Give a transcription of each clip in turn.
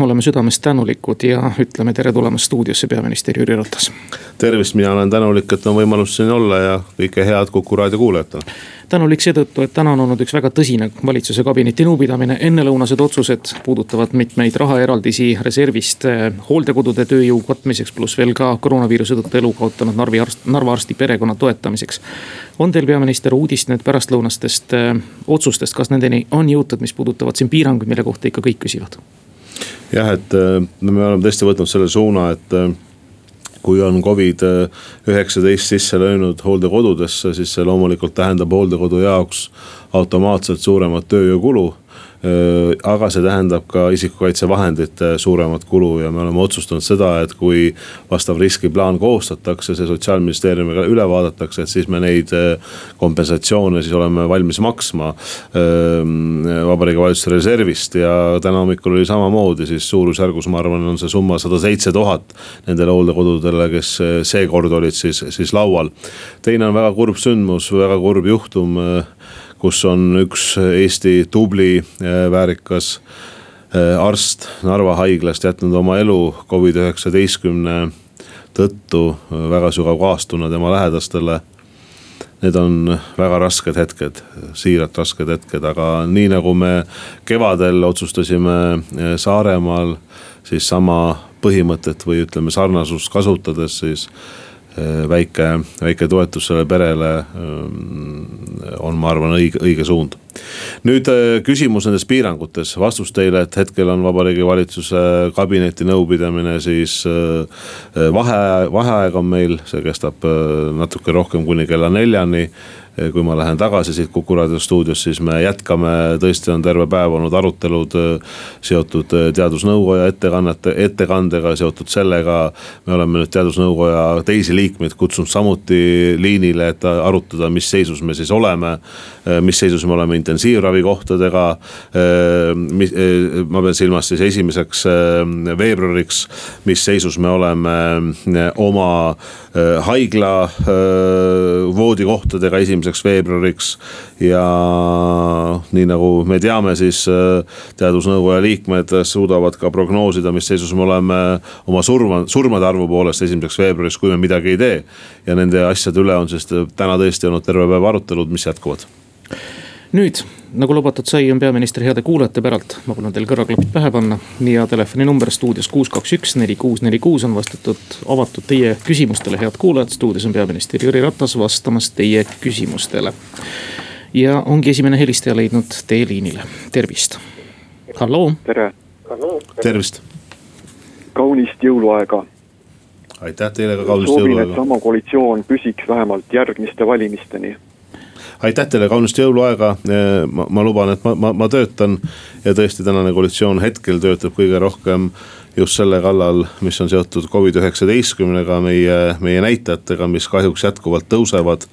oleme südamest tänulikud ja ütleme tere tulemast stuudiosse, peaminister Jüri Ratas. tervist, mina olen tänulik, et on võimalus siin olla ja kõike head Kuku raadio kuulajatele tänulik seetõttu, et täna on olnud üks väga tõsine valitsuse kabineti nõupidamine, ennelõunased otsused puudutavad mitmeid rahaeraldisi reservist eh, hooldekodude tööjõu katmiseks, pluss veel ka koroonaviiruse tõttu elu kaotanud Narvi arst, Narva arsti perekonna toetamiseks. on teil, peaminister, uudist nüüd pärastlõunastest äh, otsustest, kas nendeni on jõutud, mis puudutavad siin piiranguid, mille kohta ikka kõik küsivad? Jah, et äh, me oleme tõesti võtnud selle suuna, et kui on Covid üheksateist sisse löönud hooldekodudesse, siis see loomulikult tähendab hooldekodu jaoks automaatselt suuremat tööjõukulu. Äh, aga see tähendab ka isikukaitsevahendite suuremat kulu ja me oleme otsustanud seda, et kui vastav riskiplaan koostatakse, see sotsiaalministeeriumiga üle vaadatakse, et siis me neid äh, kompensatsioone siis oleme valmis maksma. Ähm, vabariigi valitsuse reservist ja täna hommikul oli samamoodi siis suurusjärgus, ma arvan, on see summa sada seitse tuhat nendele hooldekodudele, kes äh, seekord olid siis, siis laual. teine on väga kurb sündmus, väga kurb juhtum kus on üks Eesti tubli, äh, väärikas äh, arst Narva haiglast jätnud oma elu Covid-19 tõttu, väga sügav kaastunne tema lähedastele. Need on väga rasked hetked, siiralt rasked hetked, aga nii nagu me kevadel otsustasime äh, Saaremaal siis sama põhimõtet või ütleme sarnasust kasutades, siis Äh, väike, väike toetus sellele perele ähm, on, ma arvan, õige, õige suund. Nüüd äh, küsimus nendes piirangutes, vastus teile, et hetkel on Vabariigi Valitsuse kabineti nõupidamine, siis äh, vahe, vaheaeg on meil, see kestab natuke rohkem kuni kella neljani kui ma lähen tagasi siit Kuku raadio stuudiost, siis me jätkame, tõesti on terve päev olnud arutelud äh, seotud äh, teadusnõukoja ettekannete, ettekandega, seotud sellega. me oleme nüüd teadusnõukoja teisi liikmeid kutsunud samuti liinile, et arutada, mis seisus me siis oleme. Äh, mis seisus me oleme intensiivravikohtadega. mis, ma pean silmas siis esimeseks veebruariks, mis seisus me oleme oma haigla voodikohtadega esimeseks veebruariks. ja nii nagu me teame, siis teadusnõukoja liikmed suudavad ka prognoosida, mis seisus me oleme oma surma, surmade arvu poolest esimeseks veebruariks, kui me midagi ei tee. ja nende asjade üle on siis täna tõesti olnud terve päev arutelud, mis jätkuvad nüüd, nagu lubatud sai, on peaminister heade kuulajate päralt, ma palun teil kõrvaklapid pähe panna ja telefoninumber stuudios kuus, kaks, üks, neli, kuus, neli, kuus on vastatud, avatud teie küsimustele, head kuulajad. stuudios on peaminister Jüri Ratas vastamas teie küsimustele. ja ongi esimene helistaja leidnud tee liinile, tervist. halloo. tere. tervist. kaunist jõuluaega. aitäh teile ka kaunist jõuluaega. soovin, et sama koalitsioon püsiks vähemalt järgmiste valimisteni aitäh teile, kaunist jõuluaega. ma, ma luban, et ma, ma, ma töötan ja tõesti tänane koalitsioon hetkel töötab kõige rohkem just selle kallal, mis on seotud Covid-19-ga, meie, meie näitajatega, mis kahjuks jätkuvalt tõusevad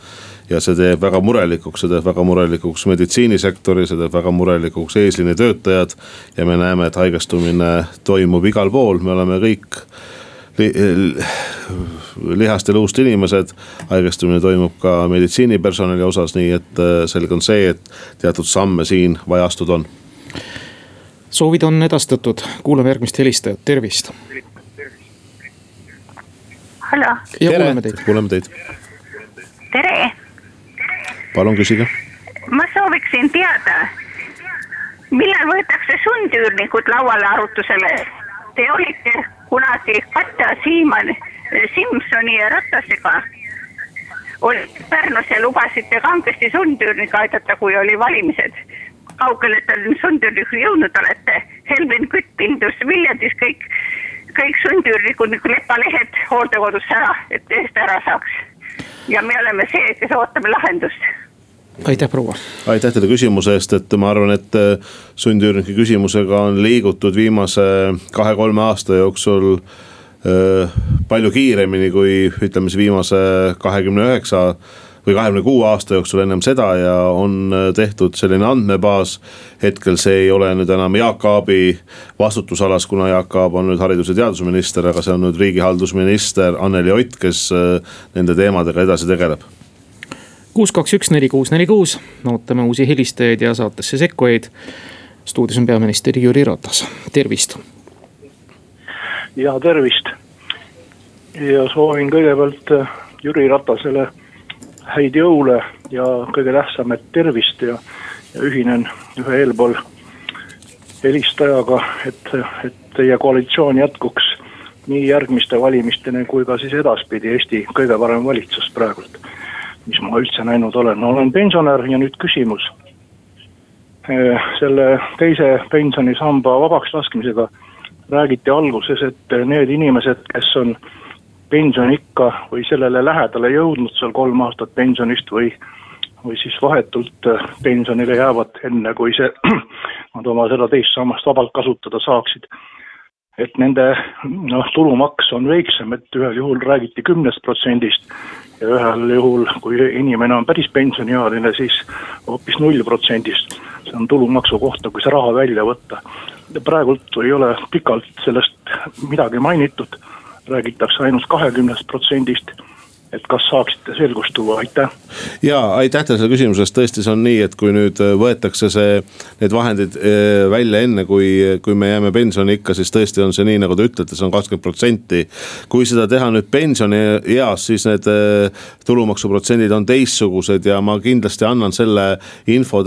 ja see teeb väga murelikuks, see teeb väga murelikuks meditsiinisektori, see teeb väga murelikuks eesliinitöötajad. ja me näeme, et haigestumine toimub igal pool, me oleme kõik lihast ja luust inimesed. haigestumine toimub ka meditsiinipersonali osas, nii et äh, selge on see, et teatud samme siin vaja astuda on. soovid on edastatud, kuulame järgmist helistajat, tervist. hallo. ja kuuleme teid. kuuleme teid. tere. palun küsige. ma sooviksin teada, millal võetakse sundüürnikud lauale arutusele? Te olite kunagi Katja Siimann, Simsoni ja Ratasega olite Pärnus ja lubasite kangesti sundüürniga aidata, kui oli valimised. kaugele te sundüürniku jõudnud olete? Helmen Kütt pindus Viljandis kõik, kõik sundüürnikud nagu lepalehed hooldekodusse ära, et eest ära saaks. ja me oleme see, kes ootame lahendust aitäh, proua. aitäh teile küsimuse eest, et ma arvan, et äh, sundüürnike küsimusega on liigutud viimase kahe-kolme aasta jooksul äh, palju kiiremini kui ütleme siis viimase kahekümne üheksa või kahekümne kuue aasta jooksul ennem seda ja on äh, tehtud selline andmebaas. hetkel see ei ole nüüd enam Jaak Aabi vastutusalas, kuna Jaak Aab on nüüd haridus- ja teadusminister, aga see on nüüd riigihaldusminister Anneli Ott, kes nende teemadega edasi tegeleb kuus, kaks, üks, neli, kuus, neli, kuus, ootame uusi helistajaid ja saatesse sekkujaid. stuudios on peaminister Jüri Ratas, tervist. ja tervist. ja soovin kõigepealt äh, Jüri Ratasele häid jõule ja kõige tähtsam, et tervist ja, ja ühinen ühe eelpool helistajaga, et, et teie koalitsioon jätkuks nii järgmiste valimisteni kui ka siis edaspidi Eesti kõige parem valitsus praegult. Mis ma üldse näinud olen, olen pensionär ja nüüd küsimus. selle teise pensionisamba vabaks laskmisega räägiti alguses, et need inimesed, kes on pensioniikka või sellele lähedale jõudnud seal kolm aastat pensionist või, või siis vahetult pensionile jäävad, enne kui see, nad oma seda teist sammast vabalt kasutada saaksid et nende noh, tulumaks on väiksem, et ühel juhul räägiti kümnest protsendist ja ühel juhul, kui inimene on päris pensioniealine, siis hoopis null protsendist. see on tulumaksu kohta, kui see raha välja võtta. praegult ei ole pikalt sellest midagi mainitud, räägitakse ainult kahekümnest protsendist et kas saaksite selgust tuua, aitäh. ja aitäh teile selle küsimuse eest, tõesti, see on nii, et kui nüüd äh, võetakse see, need vahendid äh, välja enne, kui, kui me jääme pensioniikka, siis tõesti on see nii, nagu te ütlete, see on kakskümmend protsenti. kui seda teha nüüd pensionieas, siis need äh, tulumaksuprotsendid on teistsugused ja ma kindlasti annan selle info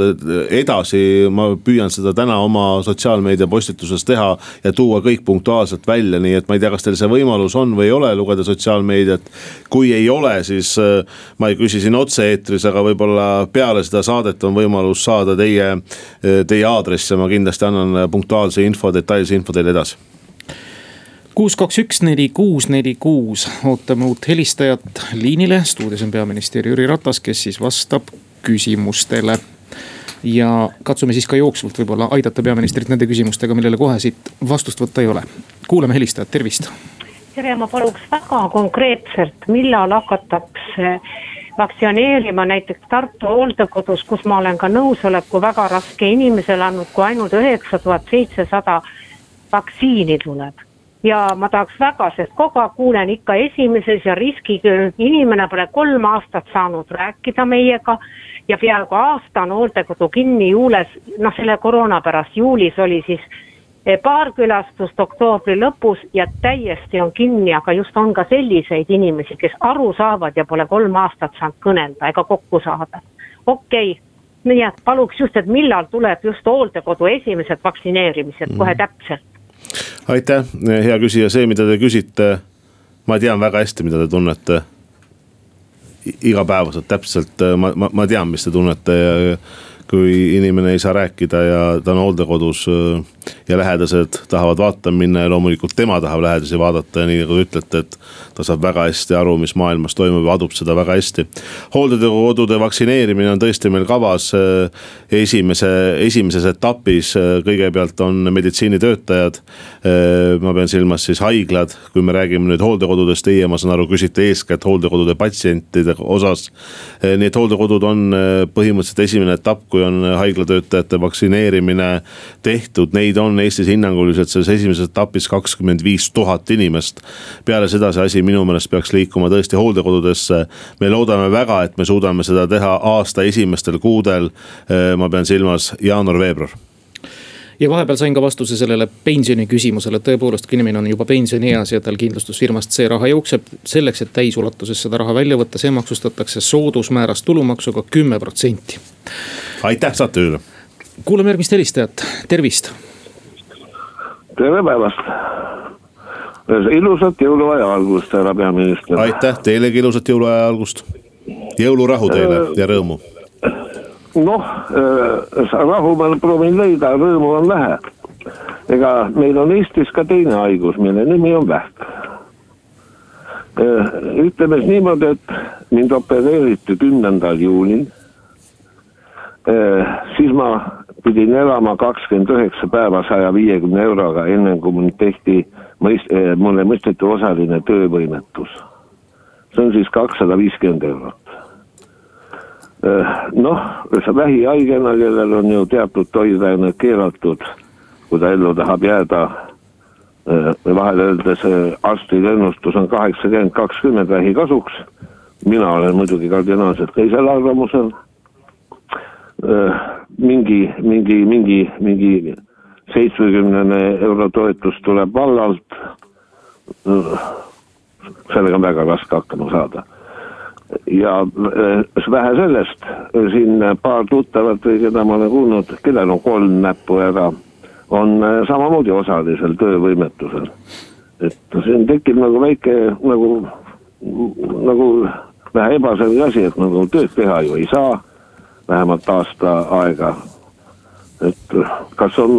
edasi. ma püüan seda täna oma sotsiaalmeedia postituses teha ja tuua kõik punktuaalselt välja, nii et ma ei tea, kas teil see võimalus on või ei ole lugeda sotsiaalmeediat. kui ei ole ole, siis äh, ma ei küsi siin otse-eetris, aga võib-olla peale seda saadet on võimalus saada teie, äh, teie aadress ja ma kindlasti annan punktuaalse info, detailse info teile edasi kuus, kaks, üks, neli, kuus, neli, kuus, ootame uut helistajat liinile, stuudios on peaminister Jüri Ratas, kes siis vastab küsimustele. ja katsume siis ka jooksvalt võib-olla aidata peaministrit nende küsimustega, millele kohe siit vastust võtta ei ole. kuulame helistajat, tervist tere, ma paluks väga konkreetselt, millal hakatakse vaktsineerima näiteks Tartu hooldekodus, kus ma olen ka nõusoleku väga raske inimesele andnud, kui ainult üheksa tuhat seitsesada vaktsiini tuleb. ja ma tahaks väga, sest kogu aeg kuulen ikka esimeses ja riskiga inimene pole kolm aastat saanud rääkida meiega. ja peaaegu aasta on hooldekodu kinni juules, noh selle koroona pärast, juulis oli siis paar külastust oktoobri lõpus ja täiesti on kinni, aga just on ka selliseid inimesi, kes aru saavad ja pole kolm aastat saanud kõnelda ega kokku saada. okei okay., nii et paluks just, et millal tuleb just hooldekodu esimesed vaktsineerimised kohe mm. täpselt. aitäh, hea küsija, see, mida te küsite, ma tean väga hästi, mida te tunnete igapäevaselt täpselt, ma, ma, ma tean, mis te tunnete ja kui inimene ei saa rääkida ja ta on hooldekodus ja lähedased tahavad vaatama minna ja loomulikult tema tahab lähedasi vaadata ja nii nagu te ütlete, et ta saab väga hästi aru, mis maailmas toimub ja adub seda väga hästi. hooldekodude vaktsineerimine on tõesti meil kavas esimese, esimeses etapis, kõigepealt on meditsiinitöötajad. ma pean silmas siis haiglad, kui me räägime nüüd hooldekodudest, teie, ma saan aru, küsite eeskätt hooldekodude patsientide osas. nii et hooldekodud on põhimõtteliselt esimene etapp, kui on haiglatöötajate vaktsineerimine tehtud, neid on Eestis hinnanguliselt selles esimeses etapis kakskümmend viis tuhat inimest. peale seda see asi minu meelest peaks liikuma tõesti hooldekodudesse. me loodame väga, et me suudame seda teha aasta esimestel kuudel. ma pean silmas jaanuar-veebruar ja vahepeal sain ka vastuse sellele pensioni küsimusele, et tõepoolest, kui inimene on juba pensionieas ja tal kindlustusfirmast see raha jookseb. selleks, et täisulatuses seda raha välja võtta, see maksustatakse soodusmääras tulumaksuga kümme protsenti. aitäh saatejuhile. kuulame järgmist helistajat, tervist. tere päevast ilusat jõuluaja algust, härra peaminister. aitäh teilegi ilusat jõuluaja algust. jõulurahu teile ja rõõmu noh, rahu ma proovin leida, rõõmu on vähe. ega meil on Eestis ka teine haigus, mille nimi on vähk. Äh, ütleme siis niimoodi, et mind opereeriti kümnendal juunil. Äh, siis ma pidin elama kakskümmend üheksa päeva saja viiekümne euroga, enne kui mul tehti, mulle mõisteti osaline töövõimetus. see on siis kakssada viiskümmend eurot noh, vähihaigena, kellel on ju teatud toiduained keelatud, kui ta ellu tahab jääda. Äh, vahel öeldes äh, arstide ennustus on kaheksakümmend, kakskümmend vähi kasuks. mina olen muidugi kardinaalselt teisel arvamusel. mingi, mingi, mingi, mingi seitsmekümnene euro toetus tuleb vallalt sellega on väga raske hakkama saada. Ja äh, vähe sellest, siin paar tuttavat või keda ma olen kuulnud, kellel on kolm näppu ära, on äh, samamoodi osalisel töövõimetusel. et siin tekib nagu väike nagu, nagu vähe ebaselge asi, et nagu tööd teha ju ei saa, vähemalt aasta aega. et kas on,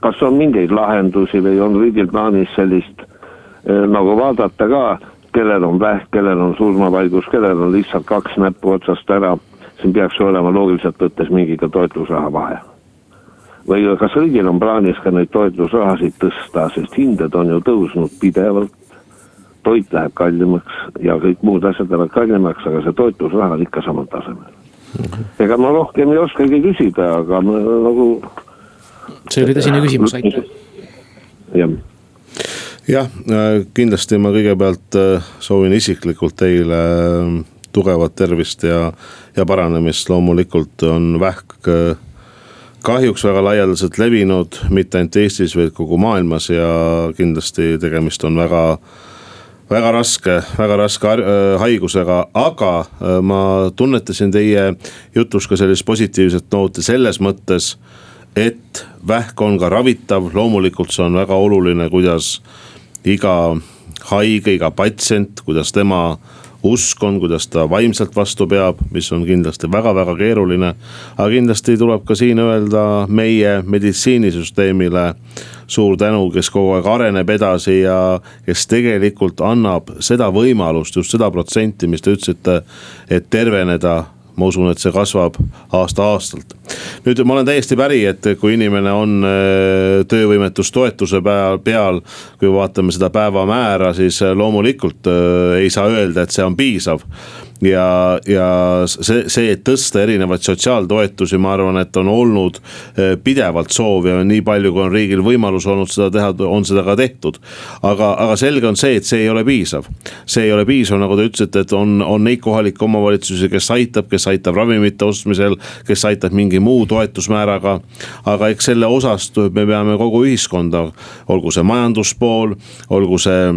kas on mingeid lahendusi või on riigil plaanis sellist eh, nagu vaadata ka, kellel on vähk, kellel on surmavaigus, kellel on lihtsalt kaks näppu otsast ära, siin peaks olema loogiliselt võttes mingi ka toetusraha vahe. või kas riigil on plaanis ka neid toetusrahasid tõsta, sest hinded on ju tõusnud pidevalt toit läheb kallimaks ja kõik muud asjad lähevad kallimaks, aga see toetusraha on ikka samal tasemel. ega ma rohkem ei oskagi küsida, aga ma nagu. see oli tõsine küsimus, aitäh. jah jah, kindlasti ma kõigepealt äh, soovin isiklikult teile äh, tugevat tervist ja, ja paranemist, loomulikult on vähk äh, kahjuks väga laialdaselt levinud, mitte ainult Eestis, vaid kogu maailmas ja kindlasti tegemist on väga väga raske, väga raske äh, haigusega, aga äh, ma tunnetasin teie jutus ka sellist positiivset nooti selles mõttes. et vähk on ka ravitav, loomulikult see on väga oluline, kuidas iga haige, iga patsient, kuidas tema usk on, kuidas ta vaimselt vastu peab, mis on kindlasti väga-väga keeruline. aga kindlasti tuleb ka siin öelda meie meditsiinisüsteemile suur tänu, kes kogu aeg areneb edasi ja kes tegelikult annab seda võimalust, just seda protsenti, mis te ütlesite, et terveneda ma usun, et see kasvab aasta-aastalt. nüüd ma olen täiesti päri, et kui inimene on äh, töövõimetustoetuse peal, peal, kui vaatame seda päevamäära, siis loomulikult äh, ei saa öelda, et see on piisav ja, ja see, see, et tõsta erinevaid sotsiaaltoetusi, ma arvan, et on olnud eh, pidevalt soov ja nii palju, kui on riigil võimalus olnud seda teha, on seda ka tehtud. aga, aga selge on see, et see ei ole piisav. see ei ole piisav, nagu te ütlesite, et on, on neid kohalikke omavalitsusi, kes aitab, kes aitab ravimite ostmisel, kes aitab mingi muu toetusmääraga. aga eks selle osast me peame kogu ühiskonda, olgu see majanduspool, olgu see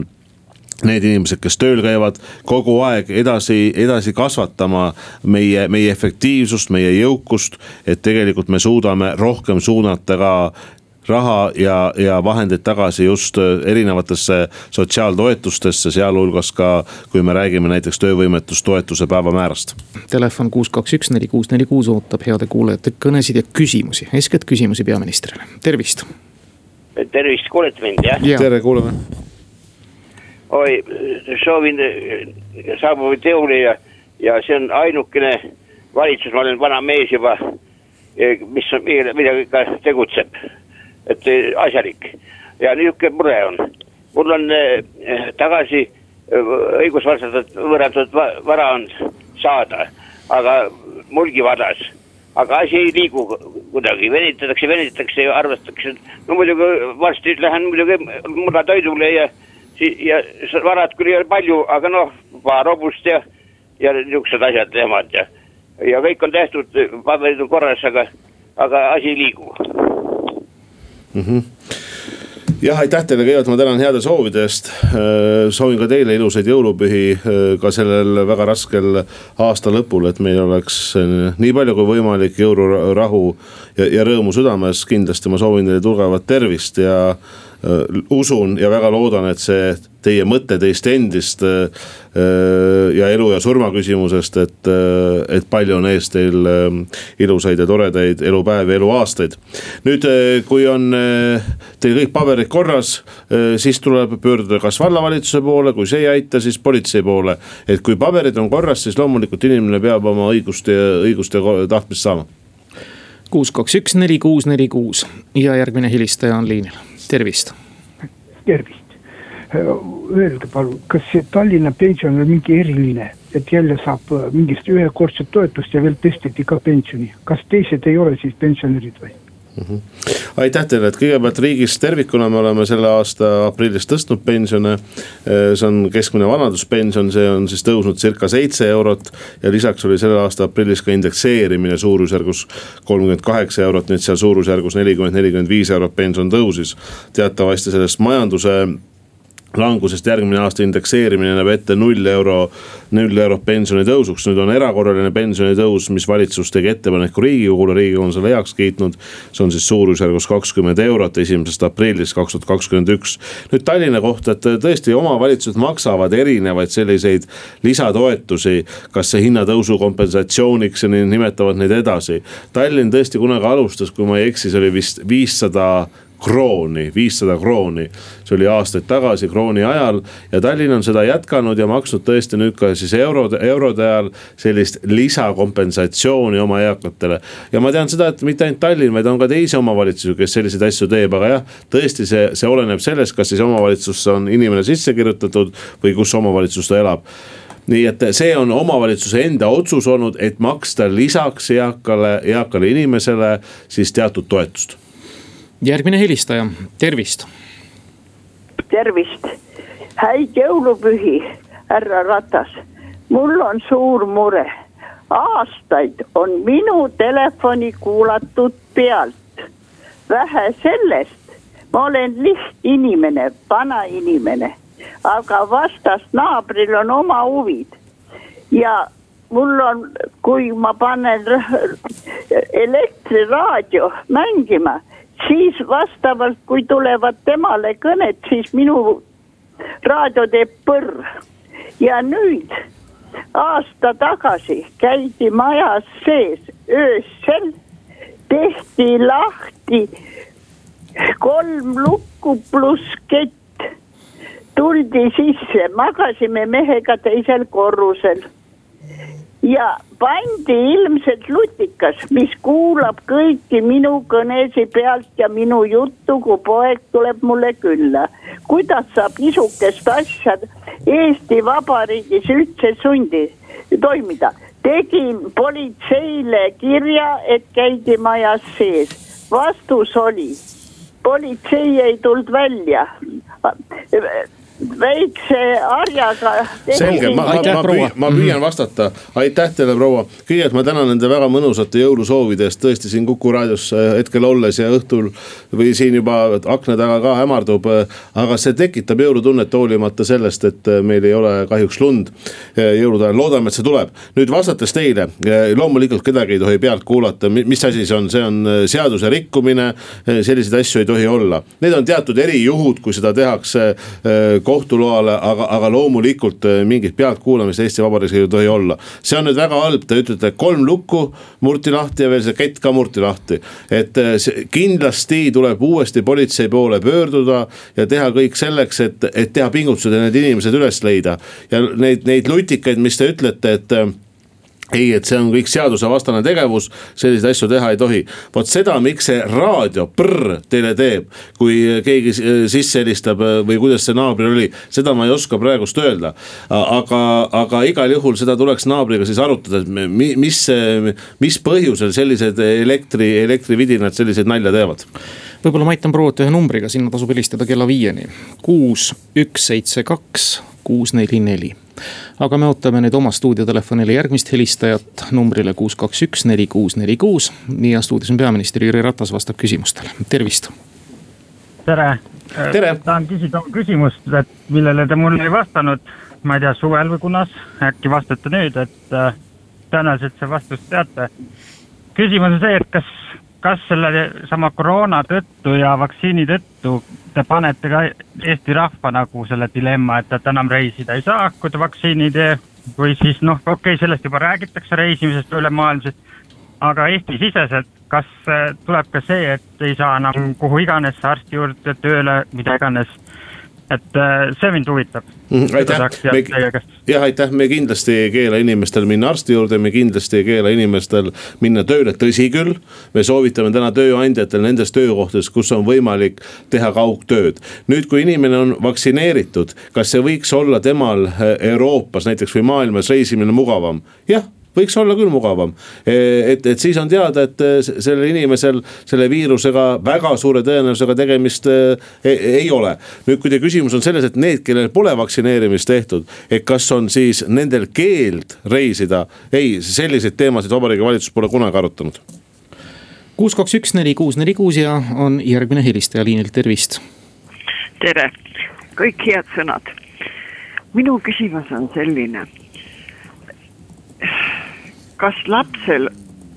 need inimesed, kes tööl käivad, kogu aeg edasi, edasi kasvatama meie, meie efektiivsust, meie jõukust. et tegelikult me suudame rohkem suunata ka raha ja, ja vahendeid tagasi just erinevatesse sotsiaaltoetustesse, sealhulgas ka, kui me räägime näiteks töövõimetustoetuse päevamäärast. Telefon kuus, kaks, üks, neli, kuus, neli, kuus ootab heade kuulajate kõnesid ja küsimusi, eeskätt küsimusi peaministrile, tervist. tervist, kuulete mind jah ja.? tere, kuuleme oi, soovin saabuvaid jõule ja, ja see on ainukene valitsus, ma olen vana mees juba, mis on, millega ikka tegutseb, et asjalik. Ja niisugune mure on. mul on tagasi õigusvastaselt võõrandatud vara on saada, aga mulgivadas aga asi ei liigu kuidagi, venitatakse, venitatakse ja arvestatakse, no muidugi varsti lähen muidugi murratoidule ja ja varad küll ei ole palju, aga noh, paar hobust ja, ja niisugused asjad, nemad ja, ja kõik on tehtud, paberid on korras, aga, aga asi ei liigu mm. -hmm jah, aitäh teile kõigepealt, ma tänan heade soovide eest. Äh, soovin ka teile ilusaid jõulupühi äh, ka sellel väga raskel aasta lõpul, et meil oleks äh, nii palju kui võimalik jõulurahu ja, ja rõõmu südames. kindlasti ma soovin teile tugevat tervist ja Äh, usun ja väga loodan, et see teie mõte teist endist äh, äh, ja elu ja surma küsimusest, et, et palju on ees teil ilusaid ja toredaid elupäevi, eluaastaid. nüüd, kui on teil kõik paberid korras, siis tuleb pöörduda kas vallavalitsuse poole, kui see ei aita, siis politsei poole. et kui paberid on korras, siis loomulikult inimene peab oma õigust ja õigust ja tahtmist saama kuus, kaks, üks, neli, kuus, neli, kuus ja järgmine helistaja on liinil tervist. tervist, öelge palun, kas see Tallinna pension on mingi eriline, et jälle saab mingist ühekordset toetust ja veel tõsteti ka pensioni, kas teised ei ole siis pensionärid või? Mm. -hmm. aitäh teile, et kõigepealt riigis tervikuna me oleme selle aasta aprillis tõstnud pensione. Äh, see on keskmine vanaduspension, see on siis tõusnud circa seitse eurot. ja lisaks oli selle aasta aprillis ka indekseerimine suurusjärgus kolmkümmend kaheksa eurot, nii et seal suurusjärgus nelikümmend, nelikümmend viis eurot pension tõusis. teatavasti sellest majanduse langusest järgmine aasta indekseerimine näeb ette null euro, null eurot pensionitõusuks. nüüd on erakorraline pensionitõus, mis valitsus tegi ettepaneku riigikogule, riigikogu on selle heaks kiitnud. see on siis suurusjärgus kakskümmend eurot esimesest aprillist kaks tuhat kakskümmend üks. nüüd Tallinna kohta, et tõesti omavalitsused maksavad erinevaid selliseid lisatoetusi. kas see hinnatõusu kompensatsiooniks ja nimetavad neid edasi. Tallinn tõesti kunagi alustas, kui ma ei eksi, see oli vist viissada krooni, viissada krooni. see oli aastaid tagasi krooni ajal ja Tallinn on seda jätkanud ja maksnud tõesti nüüd ka siis eurode, eurode ajal sellist lisakompensatsiooni oma eakatele. ja ma tean seda, et mitte ainult Tallinn, vaid on ka teisi omavalitsusi, kes selliseid asju teeb, aga jah, tõesti, see, see oleneb sellest, kas siis omavalitsusse on inimene sisse kirjutatud või kus omavalitsus ta elab nii et see on omavalitsuse enda otsus olnud, et maksta lisaks eakale, eakale inimesele siis teatud toetust järgmine helistaja, tervist. tervist, häid jõulupühi, härra Ratas. mul on suur mure. aastaid on minu telefoni kuulatud pealt. vähe sellest, ma olen lihtinimene, vanainimene, aga vastas naabril on oma huvid ja mul on, kui ma panen elektriraadio mängima siis vastavalt, kui tulevad temale kõned, siis minu raadio teeb põrr. ja nüüd aasta tagasi käidi majas sees öösel, tehti lahti kolm lukku pluss kett. tuldi sisse, magasime mehega teisel korrusel ja pandi ilmselt lutikas, mis kuulab kõiki minu kõnesid pealt ja minu juttu, kui poeg tuleb mulle külla. kuidas saab niisugust asja Eesti Vabariigis üldse sundi toimida? tegin politseile kirja, et käidi majas sees. vastus oli, politsei ei tulnud välja väikse harjaga. selge, ma, ma, ma, püüan, ma püüan vastata, aitäh teile, proua. kõigepealt ma tänan nende väga mõnusate jõulusoovide eest, tõesti siin Kuku raadios äh, hetkel olles ja õhtul või siin juba akna taga ka hämardub. Äh, aga see tekitab jõulutunnet hoolimata sellest, et äh, meil ei ole kahjuks lund jõulude ajal, loodame, et see tuleb. nüüd vastates teile, loomulikult kedagi ei tohi pealt kuulata, mis asi see on, see on seaduse rikkumine. selliseid asju ei tohi olla, need on teatud erijuhud, kui seda tehakse kohtu loale, aga, aga loomulikult äh, mingit pealtkuulamist Eesti Vabariigis ei tohi olla. see on nüüd väga halb, te ütlete kolm lukku murti lahti ja veel see kett ka murti lahti. et äh, kindlasti tuleb uuesti politsei poole pöörduda ja teha kõik selleks, et, et teha pingutused ja need inimesed üles leida. ja neid, neid lutikaid, mis te ütlete, et äh, ei, et see on kõik seadusevastane tegevus, selliseid asju teha ei tohi. vot seda, miks see raadio prr teile teeb, kui keegi sisse helistab või kuidas see naabril oli, seda ma ei oska praegust öelda. aga, aga igal juhul seda tuleks naabriga siis arutada, et mis, mis põhjusel sellised elektri, elektrividinad selliseid nalja teevad võib-olla ma aitan prouat ühe numbriga, sinna tasub helistada kella viieni. kuus, üks, seitse, kaks, kuus, neli, neli aga me ootame nüüd oma stuudiotelefonile järgmist helistajat numbrile kuus, kaks, üks, neli, kuus, neli, kuus. ja stuudios on peaminister Jüri Ratas, vastab küsimustele, tervist. tere. tere. tahan küsida küsimust, et millele te mulle ei vastanud, ma ei tea, suvel või kunas, äkki vastate nüüd, et äh, tõenäoliselt see vastust teate. küsimus on see, et kas kas selle sama koroona tõttu ja vaktsiini tõttu te panete ka Eesti rahva nagu selle dilemma, et, et enam reisida ei saa, kui te vaktsiini ei tee. või siis noh, okei okay,, sellest juba räägitakse reisimisest ülemaailmsest. aga Eesti-siseselt, kas äh, tuleb ka see, et ei saa enam kuhu iganes arsti juurde tööle, mida iganes et äh, see mind huvitab mm,. aitäh, jah, aitäh, me kindlasti ei keela inimestel minna arsti juurde, me kindlasti ei keela inimestel minna tööle, tõsi küll. me soovitame täna tööandjatel nendes töökohtades, kus on võimalik teha kaugtööd. nüüd, kui inimene on vaktsineeritud, kas see võiks olla temal äh, Euroopas näiteks või maailmas reisimine mugavam? jah võiks olla küll mugavam. E, et, et siis on teada, et e, sellel inimesel selle viirusega väga suure tõenäosusega tegemist e, ei ole. nüüd, kui teie küsimus on selles, et need, kellel pole vaktsineerimist tehtud, et kas on siis nendel keeld reisida, ei, selliseid teemasid Vabariigi Valitsus pole kunagi arutanud kuus, kaks, üks, neli, kuus, neli, kuus ja on järgmine helistaja liinil, tervist. tere, kõik head sõnad. minu küsimus on selline. Kas lapsel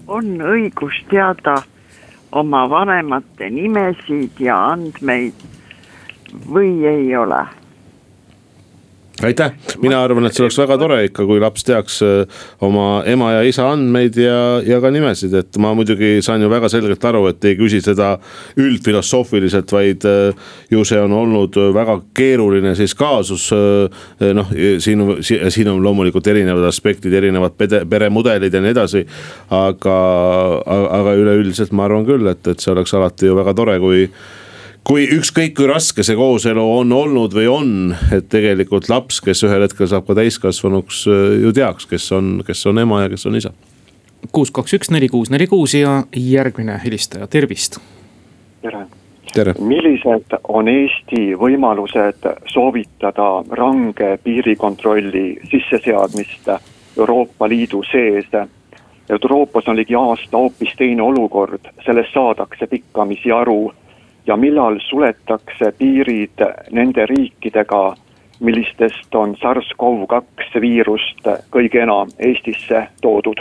on õigus teada oma vanemate nimesid ja andmeid või ei ole? Aitäh, mina arvan, et see oleks väga tore ikka, kui laps teaks äh, oma ema ja isa andmeid ja, ja ka nimesid, et ma muidugi saan ju väga selgelt aru, et ei küsi seda üldfilosoofiliselt, vaid äh, ju see on olnud väga keeruline siis kaasus. Äh, noh, siin, siin on loomulikult erinevad aspektid, erinevad pere, peremudelid ja nii edasi. aga, aga üleüldiselt ma arvan küll, et, et see oleks alati ju väga tore, kui kui ükskõik kui raske see kooselu on olnud või on, et tegelikult laps, kes ühel hetkel saab ka täiskasvanuks, ju teaks, kes on, kes on ema ja kes on isa. kuus, kaks, üks, neli, kuus, neli, kuus ja järgmine helistaja, tervist. tere. tere. millised on Eesti võimalused soovitada range piirikontrolli sisseseadmist Euroopa Liidu sees? Euroopas on ligi aasta hoopis teine olukord, sellest saadakse pikkamisi aru ja millal suletakse piirid nende riikidega, millistest on SARS-CoV-2 viirust kõige enam Eestisse toodud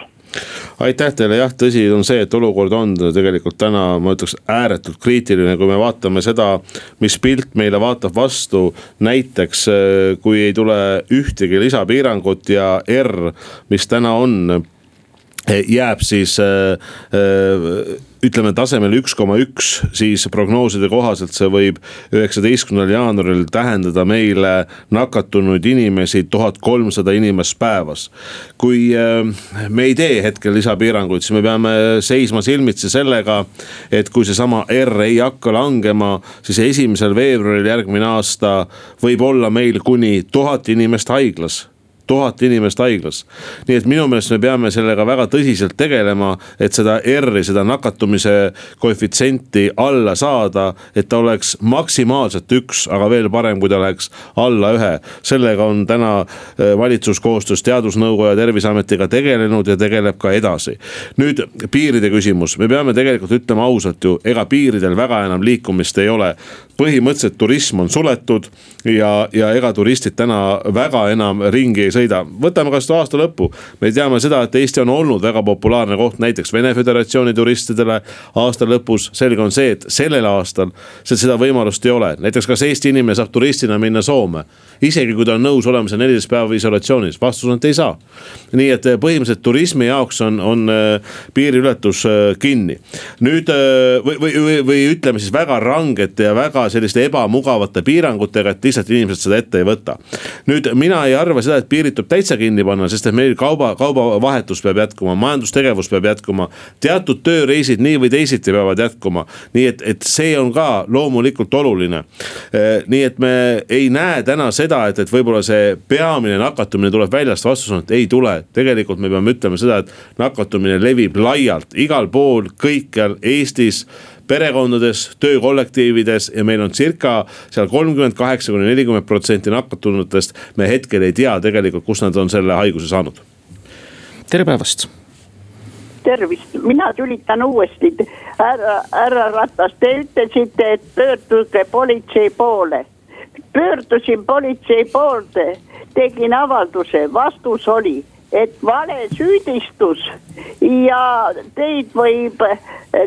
aitäh teile, jah, tõsi on see, et olukord on tegelikult täna, ma ütleks ääretult kriitiline, kui me vaatame seda, mis pilt meile vaatab vastu. näiteks kui ei tule ühtegi lisapiirangut ja R, mis täna on jääb siis äh, äh, ütleme tasemel üks koma üks, siis prognooside kohaselt see võib üheksateistkümnendal jaanuaril tähendada meile nakatunud inimesi tuhat kolmsada inimest päevas. kui me ei tee hetkel lisapiiranguid, siis me peame seisma silmitsi sellega, et kui seesama R ei hakka langema, siis esimesel veebruaril järgmine aasta võib olla meil kuni tuhat inimest haiglas tuhat inimest haiglas. nii et minu meelest me peame sellega väga tõsiselt tegelema, et seda R-i, seda nakatumise koefitsienti alla saada. et ta oleks maksimaalselt üks, aga veel parem, kui ta läheks alla ühe. sellega on täna äh, valitsus koostöös teadusnõukoja, terviseametiga tegelenud ja tegeleb ka edasi. nüüd piiride küsimus, me peame tegelikult ütlema ausalt ju, ega piiridel väga enam liikumist ei ole põhimõtteliselt turism on suletud ja, ja ega turistid täna väga enam ringi ei sõida. võtame kasvõi aasta lõppu, me teame seda, et Eesti on olnud väga populaarne koht näiteks Vene Föderatsiooni turistidele aasta lõpus. selge on see, et sellel aastal seda võimalust ei ole, näiteks kas Eesti inimene saab turistina minna Soome isegi kui ta on nõus olema seal neliteist päeva isolatsioonis, vastus on, et ei saa. nii et eh, põhimõtteliselt turismi jaoks on, on eh, piiriületus eh, kinni. nüüd või, või, või, või ütleme siis väga rangete ja väga selliste ebamugavate piirangutega, et lihtsalt inimesed seda ette ei võta. nüüd mina ei arva seda, et piirid tuleb täitsa kinni panna, sest et meil kauba, kaubavahetus peab jätkuma, majandustegevus peab jätkuma. teatud tööreisid nii või teisiti peavad jätkuma, nii et, et see on ka loomulikult oluline. nii et me ei näe täna seda seda, et, et võib-olla see peamine nakatumine tuleb väljast, vastus on, et ei tule. tegelikult me peame ütlema seda, et nakatumine levib laialt, igal pool, kõikjal Eestis perekondades, töökollektiivides ja meil on circa seal kolmkümmend kaheksa kuni nelikümmend protsenti nakatunutest. me hetkel ei tea tegelikult, kust nad on selle haiguse saanud. tere päevast tervist, mina tülitan uuesti, härra, härra Ratas, te ütlesite, et pöörduge politsei poole pöördusin politsei poolde, tegin avalduse, vastus oli, et vale süüdistus ja teid võib eh,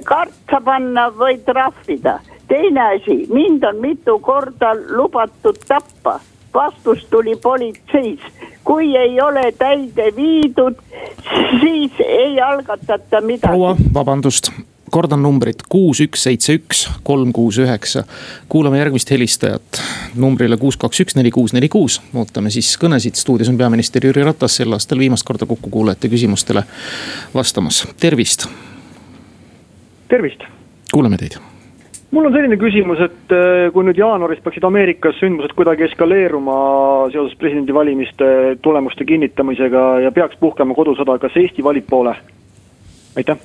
karta panna või trahvida. teine asi, mind on mitu korda lubatud tappa, vastus tuli politseis, kui ei ole täide viidud, siis ei algatata midagi. proua, vabandust, kordan numbrit kuus, üks, seitse, üks, kolm, kuus, üheksa. kuulame järgmist helistajat numbrile kuus, kaks, üks, neli, kuus, neli, kuus. ootame siis kõnesid, stuudios on peaminister Jüri Ratas sel aastal viimast korda kokkukuulajate küsimustele vastamas, tervist. tervist. kuulame teid mul on selline küsimus, et äh, kui nüüd jaanuaris peaksid Ameerikas sündmused kuidagi eskaleeruma seoses presidendivalimiste tulemuste kinnitamisega ja peaks puhkema kodusõda, kas Eesti valib poole? aitäh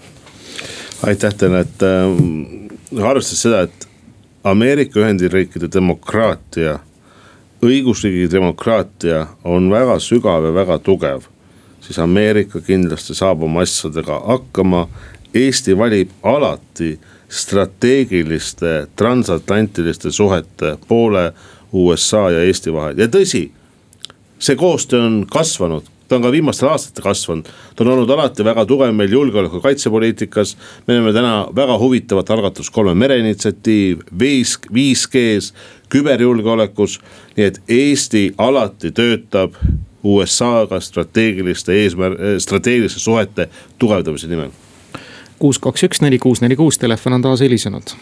aitäh teile, et äh, arvestades seda, et Ameerika Ühendriikide demokraatia, õigusriigi demokraatia on väga sügav ja väga tugev. siis Ameerika kindlasti saab oma asjadega hakkama. Eesti valib alati strateegiliste transatlantiliste suhete poole USA ja Eesti vahel ja tõsi, see koostöö on kasvanud ta on ka viimastel aastatel kasvanud, ta on olnud alati väga tugev meil julgeoleku kaitsepoliitikas. me näeme täna väga huvitavat algatust kolme mere initsiatiiv, viis, 5G-s, küberjulgeolekus. nii et Eesti alati töötab USA-ga strateegiliste eesmärk, strateegiliste suhete tugevdamise nimel. kuus, kaks, üks, neli, kuus, neli, kuus, telefon on taas helisenud.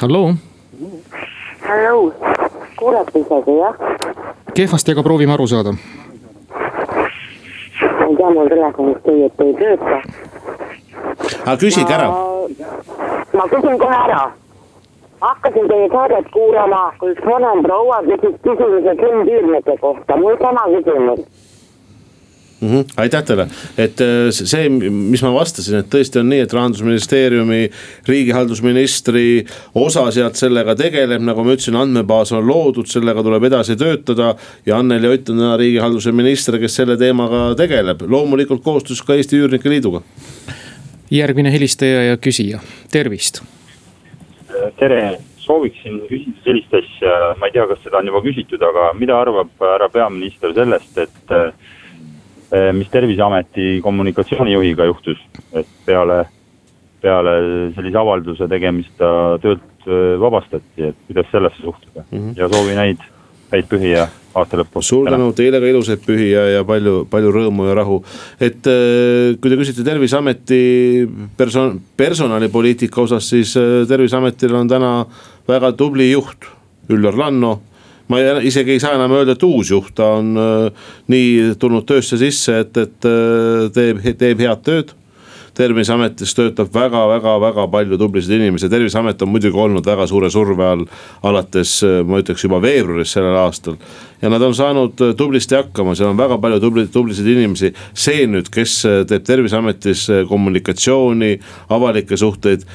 halloo. halloo, kuulete isegi jah? kehvasti, aga proovime aru saada. ma ei tea, mul telefonist õieti ei tööta. aga küsige ära. ma küsin kohe ära. hakkasin teie saadet kuulama, kui üks vanem proua küsis küsimuse sundüürnike kohta, mul sama küsimus mm. -hmm. aitäh teile, et äh, see, mis ma vastasin, et tõesti on nii, et rahandusministeeriumi, riigihaldusministri osa sealt sellega tegeleb, nagu ma ütlesin, andmebaas on loodud, sellega tuleb edasi töötada. ja Anneli Ott on täna riigihalduse minister, kes selle teemaga tegeleb, loomulikult koostöös ka Eesti Üürnike Liiduga. järgmine helistaja ja küsija, tervist. tere sooviksin küsida sellist asja, ma ei tea, kas seda on juba küsitud, aga mida arvab härra peaminister sellest, et Eh, mis terviseameti kommunikatsioonijuhiga juhtus, et peale, peale sellise avalduse tegemist ta töölt eh, vabastati, et kuidas sellesse suhtuda mm -hmm. ja soovin häid, häid pühi ja aasta lõppu. suur tänu teile ka ilusaid pühi ja, ja palju, palju rõõmu ja rahu. et eh, kui te küsite terviseameti person-, personalipoliitika osas, siis terviseametil on täna väga tubli juht, Üllar Lanno ma ei, isegi ei saa enam öelda, et uus juht, ta on äh, nii tulnud töösse sisse, et, et äh, teeb, teeb head tööd terviseametis töötab väga-väga-väga palju tublisid inimesi, terviseamet on muidugi olnud väga suure surve all alates, ma ütleks juba veebruarist sellel aastal. ja nad on saanud tublisti hakkama, seal on väga palju tubli, tublisid inimesi. see nüüd, kes teeb terviseametis kommunikatsiooni, avalikke suhteid,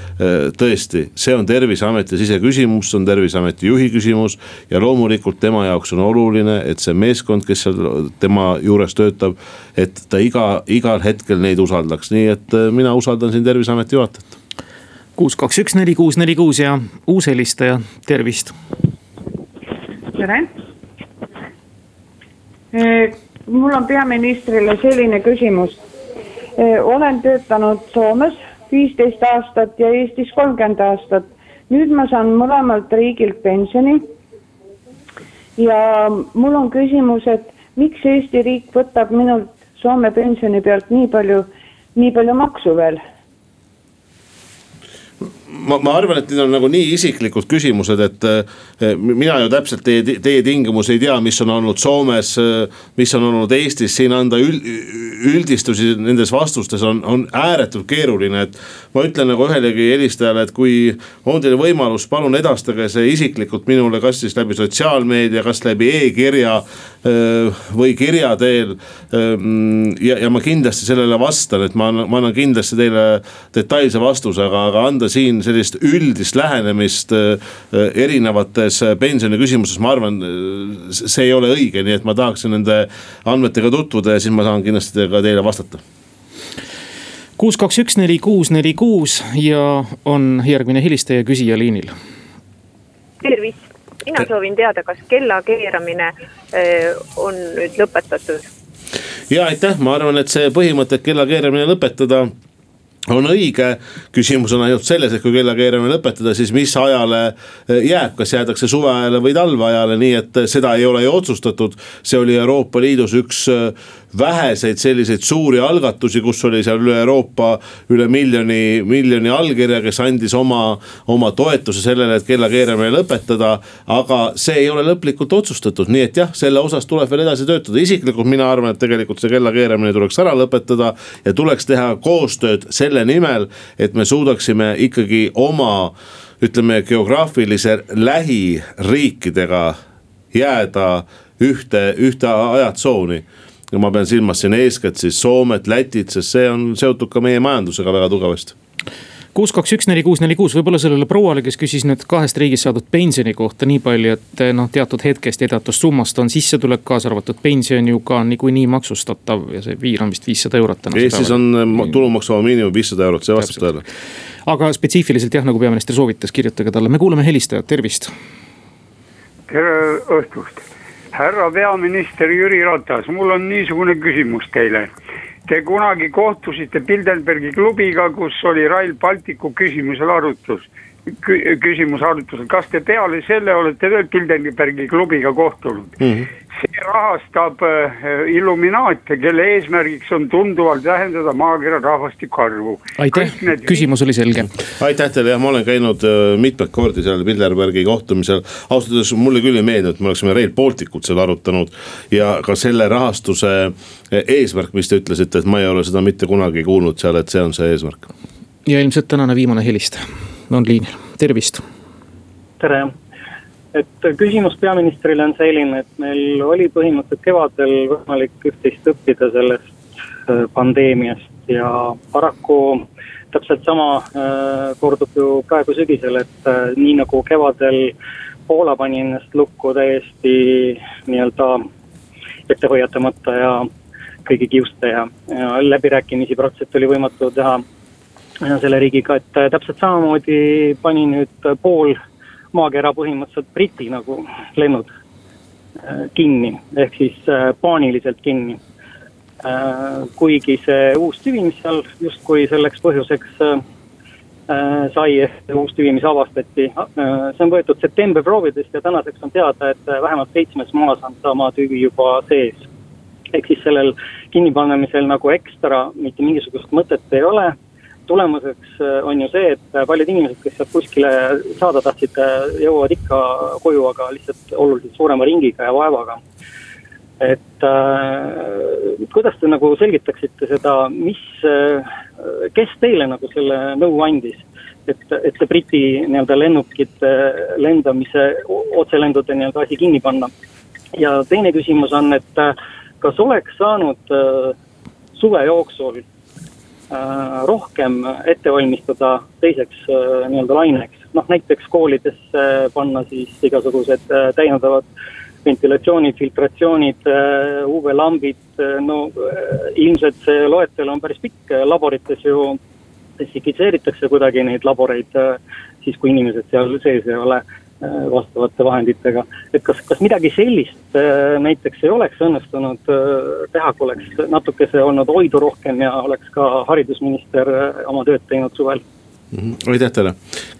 tõesti, see on terviseameti siseküsimus, see on terviseameti juhi küsimus. ja loomulikult tema jaoks on oluline, et see meeskond, kes seal tema juures töötab, et ta iga, igal hetkel neid usaldaks, nii et mina usaldan siin terviseameti juhatajat. kuus, kaks, üks, neli, kuus, neli, kuus ja uus helistaja, tervist. tere. mul on peaministrile selline küsimus. olen töötanud Soomes viisteist aastat ja Eestis kolmkümmend aastat. nüüd ma saan mõlemalt riigilt pensioni. ja mul on küsimus, et miks Eesti riik võtab minult Soome pensioni pealt nii palju nii palju maksu veel ma, ma arvan, et need on nagu nii isiklikud küsimused, et eh, mina ju täpselt teie, teie tingimusi ei tea, mis on olnud Soomes, eh, mis on olnud Eestis, siin anda üld, üldistusi nendes vastustes on, on ääretult keeruline, et. ma ütlen nagu ühelegi helistajale, et kui on teil võimalus, palun edastage see isiklikult minule, kas siis läbi sotsiaalmeedia, kas läbi e-kirja eh, või kirja teel. ja, ja ma kindlasti sellele vastan, et ma ma annan kindlasti teile detailse vastuse, aga, aga anda siin sellist üldist lähenemist äh, erinevates pensioniküsimustes, ma arvan, see ei ole õige, nii et ma tahaksin nende andmetega tutvuda ja siis ma saan kindlasti ka teile vastata kuus, kaks, üks, neli, kuus, neli, kuus ja on järgmine helistaja küsija liinil. tervist, mina soovin teada, kas kella keeramine äh, on nüüd lõpetatud? ja aitäh, ma arvan, et see põhimõte, et kella keeramine lõpetada on õige, küsimus on ainult selles, et kui kellakeeramine lõpetada, siis mis ajale eh, jääb, kas jäädakse suveajale või talveajale, nii et eh, seda ei ole ju otsustatud. see oli Euroopa Liidus üks eh, väheseid selliseid suuri algatusi, kus oli seal üle Euroopa üle miljoni, miljoni allkirja, kes andis oma, oma toetuse sellele, et kellakeeramine lõpetada. aga see ei ole lõplikult otsustatud, nii et jah, selle osas tuleb veel edasi töötada, isiklikult mina arvan, et tegelikult see kellakeeramine tuleks ära lõpetada ja tuleks teha koostööd selle nimel, et me suudaksime ikkagi oma ütleme geograafilise lähiriikidega jääda ühte, ühte ajatsooni. Ja ma pean silmas siin eeskätt siis Soomet, Lätit, sest see on seotud ka meie majandusega väga tugevasti kuus, kaks, üks, neli, kuus, neli, kuus, võib-olla sellele prouale, kes küsis nüüd kahest riigist saadud pensioni kohta nii palju, et noh, teatud hetkest ja teatud summast on sissetulek, kaasa arvatud pension ju ka niikuinii maksustatav ja see piir on vist viissada eurot. Eestis päeval. on tulumaksuvaba miinimum viissada eurot, see vastab tõele aga spetsiifiliselt jah, nagu peaminister soovitas, kirjutage talle, me kuulame helistajat, tervist. tere õhtust, härra peaminister Jüri Ratas, mul on niisugune küsimus teile. Te kunagi kohtusite Bilderbergi klubiga, kus oli Rail Balticu küsimusel arutlus küsimus arutlusel, kas te peale selle olete veel Bilderbergi klubiga kohtunud mm? -hmm. see rahastab äh, Illuminaate, kelle eesmärgiks on tunduvalt vähendada maakera rahvastiku arvu. aitäh, küsimus oli selge. aitäh teile, jah, ma olen käinud äh, mitmeid kordi seal Bilderbergi kohtumisel. ausalt öeldes mulle küll ei meeldi, et me oleksime Rail Baltic ut seal arutanud ja ka selle rahastuse äh, eesmärk, mis te ütlesite, et ma ei ole seda mitte kunagi kuulnud seal, et see on see eesmärk. ja ilmselt tänane viimane helistaja on liinil, tervist. tere, et küsimus peaministrile on selline, et meil oli põhimõtteliselt kevadel võimalik üht-teist õppida sellest äh, pandeemiast ja paraku täpselt sama äh, kordub ju praegu sügisel, et äh, nii nagu kevadel Poola pani ennast lukku täiesti nii-öelda ette hoiatamata ja kõigi kiuste ja, ja läbirääkimisi praktiliselt oli võimatu teha selle riigiga, et äh, täpselt samamoodi pani nüüd pool maakera põhimõtteliselt Briti nagu lennud äh, kinni, ehk siis äh, paaniliselt kinni. kuigi see uus tüvi, mis seal justkui selleks põhjuseks sai, ehk uus tüvi, mis avastati, see on võetud septembri proovidest ja tänaseks on teada, et vähemalt seitsmes maas on sama tüvi juba sees. ehk siis sellel kinnipanemisel nagu ekstra mitte mingisugust mõtet ei ole tulemuseks äh, on ju see, et paljud inimesed, kes sealt kuskile saada tahtsid, äh, jõuavad ikka koju, aga lihtsalt oluliselt suurema ringiga ja vaevaga. et äh, kuidas te nagu selgitaksite seda, mis äh,, kes teile nagu selle nõu andis? et, et see Briti nii-öelda lennukite lendamise, otselendude nii-öelda asi kinni panna. ja teine küsimus on, et kas oleks saanud äh, suve jooksul Äh, rohkem ette valmistada teiseks äh, nii-öelda laineks. noh näiteks koolidesse panna siis igasugused äh, täiendavad ventilatsioonid, filtratsioonid, UV-lambid, no ilmselt see loetelu on päris pikk, laborites ju desinfitseeritakse kuidagi neid laboreid siis, kui inimesed seal sees ei ole Äh, vastavate vahenditega. et kas, kas midagi sellist äh, näiteks ei oleks õnnestunud äh, teha, kui oleks natukese olnud oidu rohkem ja oleks ka haridusminister oma tööd teinud suvel. Aitäh teile,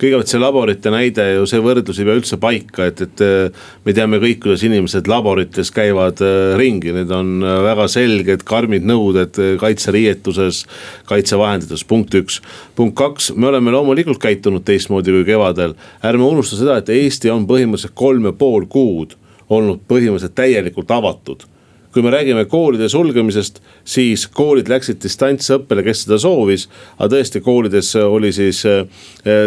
kõigepealt see laborite näide ju see võrdlus ei pea üldse paika, et, et äh, me teame kõik, kuidas inimesed laborites käivad äh, ringi, need on äh, väga selged, karmid nõuded kaitseriietuses, kaitsevahendites, punkt üks. punkt kaks, me oleme loomulikult käitunud teistmoodi kui kevadel, ärme unusta seda, et Eesti on põhimõtteliselt kolm ja pool kuud olnud põhimõtteliselt täielikult avatud kui me räägime koolide sulgemisest, siis koolid läksid distantsõppele, kes seda soovis. aga tõesti, koolides oli siis eh,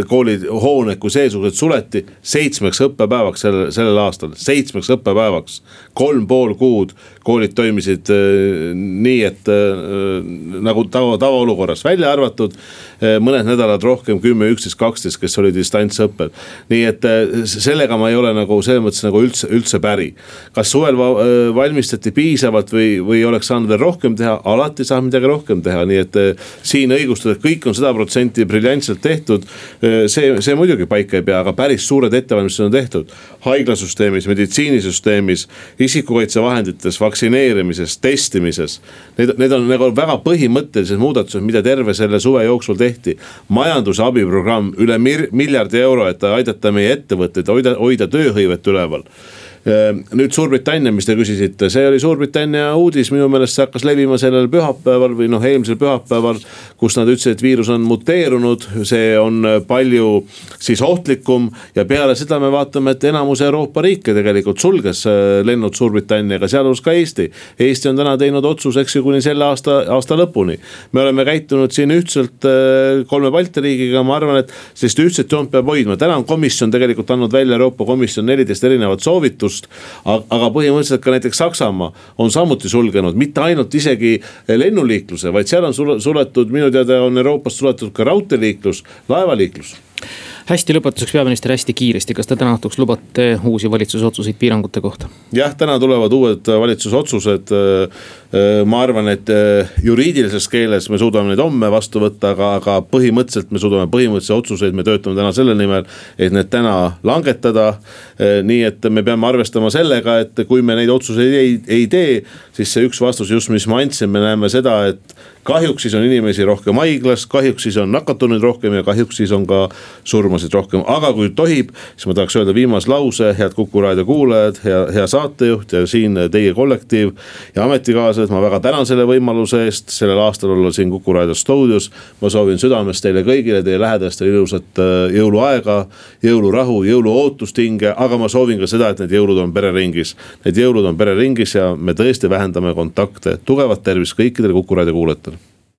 koolihooned kui seesugused suleti seitsmeks õppepäevaks sellel, sellel aastal, seitsmeks õppepäevaks. kolm pool kuud koolid toimisid eh, nii, et eh, nagu tava, tavaolukorras, välja arvatud mõned nädalad rohkem, kümme, üksteist, kaksteist, kes olid distantsõppel. nii et sellega ma ei ole nagu selles mõttes nagu üldse, üldse päri. kas suvel valmistati piisavalt või, või oleks saanud veel rohkem teha, alati saab midagi rohkem teha, nii et siin õigustada, et kõik on sada protsenti briljantselt tehtud. Eh, see, see muidugi paika ei pea, aga päris suured ettevalmistused on tehtud haiglasüsteemis, meditsiinisüsteemis, isikukaitsevahendites, vaktsineerimises, testimises. Need, need on nagu väga põhimõttelised muudatused, mida terve selle suve jooksul tehti. majanduse abiprogramm üle miljardi euro, et aidata meie ettevõtteid, hoida, hoida tööhõivet üleval nüüd Suurbritannia, mis te küsisite, see oli Suurbritannia uudis, minu meelest see hakkas levima sellel pühapäeval või noh, eelmisel pühapäeval. kus nad ütlesid, et viirus on muteerunud, see on palju siis ohtlikum ja peale seda me vaatame, et enamus Euroopa riike tegelikult sulges äh, lennud Suurbritanniaga, sealhulgas ka Eesti. Eesti on täna teinud otsuse, eks ju, kuni selle aasta, aasta lõpuni. me oleme käitunud siin ühtselt äh, kolme Balti riigiga, ma arvan, et sellist ühtset joont peab hoidma, täna on komisjon tegelikult andnud välja, Euroopa Komisjon neliteist erinevat soovitust tegevust. aga põhimõtteliselt ka näiteks Saksamaa on samuti sulgenud mitte ainult isegi lennuliikluse, vaid seal on suletud, minu teada on Euroopast suletud ka raudteeliiklus, laevaliiklus hästi lõpetuseks peaminister hästi kiiresti, kas te täna õhtuks lubate uusi valitsuse otsuseid piirangute kohta? jah, täna tulevad uued valitsuse otsused ma arvan, et juriidilises keeles me suudame neid homme vastu võtta, aga, aga põhimõtteliselt me suudame põhimõttelisi otsuseid, me töötame täna selle nimel, et need täna langetada. nii et me peame arvestama sellega, et kui me neid otsuseid ei, ei tee, siis see üks vastus just, mis ma andsin, me näeme seda, et kahjuks siis on inimesi rohkem haiglas, kahjuks siis on nakatunuid rohkem ja kahjuks siis on ka surmasid rohkem. aga kui tohib, siis ma tahaks öelda viimase lause, head Kuku raadio kuulajad, hea, hea saatejuht ja siin teie kollektiiv ja ametikaaslased, ma väga tänan selle võimaluse eest sellel aastal olla siin Kuku raadio stuudios. ma soovin südamest teile kõigile, teie lähedastele ilusat äh, jõuluaega, jõulurahu, jõuluootust hinge, aga ma soovin ka seda, et need jõulud on pereringis. Need jõulud on pereringis ja me tõesti vähendame kontakte, tugevat tervist kõikidele Kuku raadio kuulajatele